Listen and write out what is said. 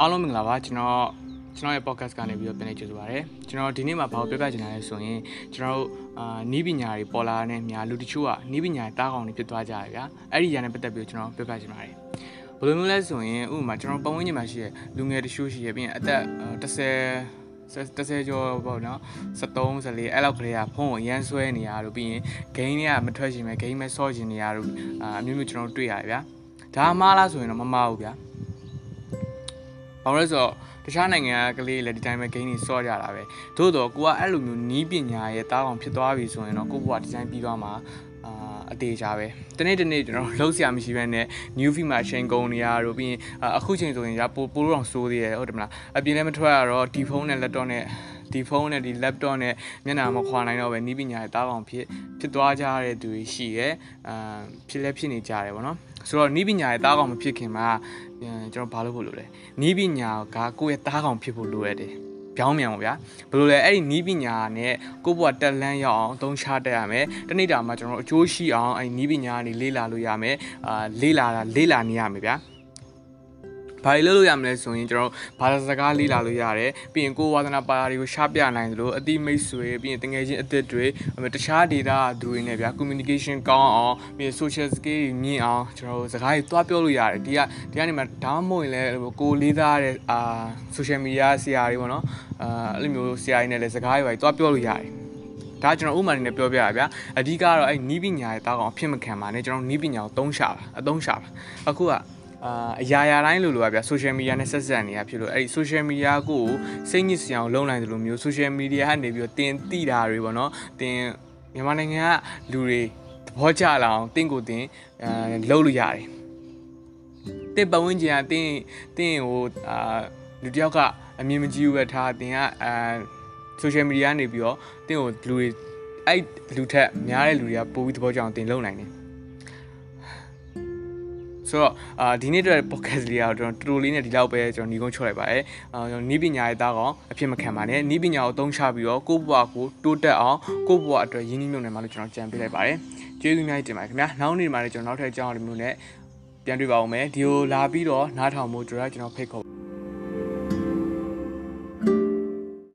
အားလုံးမင်္ဂလာပါကျွန်တော်ကျွန်တော်ရဲ့ podcast ကနေပြီးတော့ပြန်လည်ကြိုဆိုပါရစေကျွန်တော်ဒီနေ့မှာဘာကိုပြောပြချင်တာလဲဆိုရင်ကျွန်တော်တို့အာနီးပညာတွေပေါ်လာတဲ့များလူတချို့ကနီးပညာတားကောင်တွေဖြစ်သွားကြတယ်ဗျာအဲ့ဒီຢာနဲ့ပတ်သက်ပြီးတော့ကျွန်တော်ပြောပြချင်ပါတယ်ဘယ်လိုမျိုးလဲဆိုရင်ဥပမာကျွန်တော်ပတ်ဝန်းကျင်မှာရှိတဲ့လူငယ်တချို့ရှိရပြီးရင်အသက်30 30ကျော်ပေါ့နော်73 74အဲ့လောက်ကလေးကဖုန်းကိုအရန်ဆွဲနေရလို့ပြီးရင် game တွေကမထွက်ရှင်ပဲ game ပဲဆော့ရှင်နေရလို့အာအမျိုးမျိုးကျွန်တော်တွေ့ရတယ်ဗျာဒါမှမလားဆိုရင်တော့မမှားဘူးဗျာ ဘာလို့လဲဆိုတော့တခြားနိုင်ငံကကလေးလည်းဒီတိုင်းပဲ game တွေစော့ကြတာပဲသို့တော့ကိုကအဲ့လိုမျိုးနီးပညာရဲ့တားအောင်ဖြစ်သွားပြီဆိုရင်တော့ကိုကဒီဇိုင်းပြီးသွားမှာအာအသေးချာပဲတနေ့တနေ့ကျွန်တော်လှုပ်ရှားမရှိဘဲနဲ့ new feed မှာချိန်ကုန်နေရတော့ပြီးရင်အခုချိန်ဆိုရင်ရပိုပိုလို့အောင်စိုးသေးတယ်ဟုတ်တယ်မလားအပြင်လည်းမထွက်ရတော့ဒီဖုန်းနဲ့ laptop နဲ့ ဒီဖုန်းနဲ့ဒီ laptop နဲ့မျက်နှာမခွာနိုင်တော့ပဲနီးပညာရဲ့တားအောင်ဖြစ်ဖြစ်သွားကြတဲ့သူတွေရှိရဲအာဖြစ်လဲဖြစ်နေကြတယ်ဗောနော်ဆိုတော့နီးပညာရဲ့တားကောင်မဖြစ်ခင်မှာကျွန်တော်ဘာလုပ်ဖို့လိုလဲနီးပညာကကိုယ့်ရဲ့တားကောင်ဖြစ်ဖို့လိုရတယ်ပြောင်းမြန်ပါဗျာဘယ်လိုလဲအဲ့ဒီနီးပညာနဲ့ကိုယ့်ဘဝတက်လန်းရောက်အောင်သုံးချတတ်ရမယ်တနေ့တာမှာကျွန်တော်အကျိုးရှိအောင်အဲ့ဒီနီးပညာကနေလေ့လာလို့ရမယ်အာလေ့လာတာလေ့လာနေရမယ်ဗျာ ဘာတွေလုပ်လို့ရမလဲဆိုရင်ကျွန်တော်ဘာသာစကားလေ့လာလို့ရတယ်ပြီးရင်ကိုယ်ဝါသနာပါတာတွေကိုရှားပြနိုင်သလိုအတိမိတ်ဆွေပြီးရင်တငယ်ချင်းအသစ်တွေတခြား data သူတွေနဲ့ဗျာ communication ကောင်းအောင်ပြီးရင် social skill တွေမြင့်အောင်ကျွန်တော်စကားတွေတွားပြောလို့ရတယ်ဒီကဒီကနေမှဒါမှမဟုတ်ရင်လည်းကိုလေးသားတဲ့အာ social media ဆရာတွေပေါ့နော်အာအဲ့လိုမျိုးဆရာတွေနဲ့လည်းစကားတွေပဲတွားပြောလို့ရတယ်ဒါကျွန်တော်ဥမာနေနဲ့ပြောပြရဗျာအဓိကတော့အဲ့နီးပညာရဲ့တားကောင်အဖြစ်မခံပါနဲ့ကျွန်တော်နီးပညာကိုသုံးရှာတာအသုံးရှာတာအခုက အာအရာရာတိုင်းလို့လို့ပါဗျာ social media နဲ့ဆက်ဆက်နေရဖြစ်လို့အဲ့ဒီ social media ကိုစိတ်ညစ်စရာအောင်လုပ်နိုင်တယ်လို့မျိုး social media ကနေပြီးတော့တင်တိတာတွေပေါ့နော်တင်မြန်မာနိုင်ငံကလူတွေသဘောကျလာအောင်တင့်ကိုတင်အဲလုပ်လို့ရတယ်တင်ပတ်ဝန်းကျင်ကတင်တင်ဟိုအာလူတယောက်ကအမြင်မကြည့်ဘူးပဲထားတင်ကအာ social media နေပြီးတော့တင်ကိုလူတွေအဲ့လူထက်များတဲ့လူတွေကပိုပြီးသဘောကျအောင်တင်လုပ်နိုင်တယ် ဆိုတော့အာဒီနေ့အတွက် podcast လေးကတော့ကျွန်တော်တူတူလေးနဲ့ဒီလောက်ပဲကျွန်တော်ညီကုန်းချော့လိုက်ပါတယ်အာကျွန်တော်နီးပညာရဲ့သားကောင်အဖြစ်မခံပါနဲ့နီးပညာကိုအသုံးချပြီးတော့ကိုယ့်ဘဝကိုတိုးတက်အောင်ကိုယ့်ဘဝအတွက်ရင်းနှီးမြှုပ်နှံမှလို့ကျွန်တော်ကြံပေးလိုက်ပါတယ်ကျေးဇူးများတင်ပါတယ်ခင်ဗျာနောက်နေ့မှာလည်းကျွန်တော်နောက်ထပ်အကြောင်းအရာမျိုးနဲ့ပြန်တွေ့ပါဦးမယ်ဒီကိုလာပြီးတော့နားထောင်ဖို့ကျွန်တော်ဖိတ်ခေါ်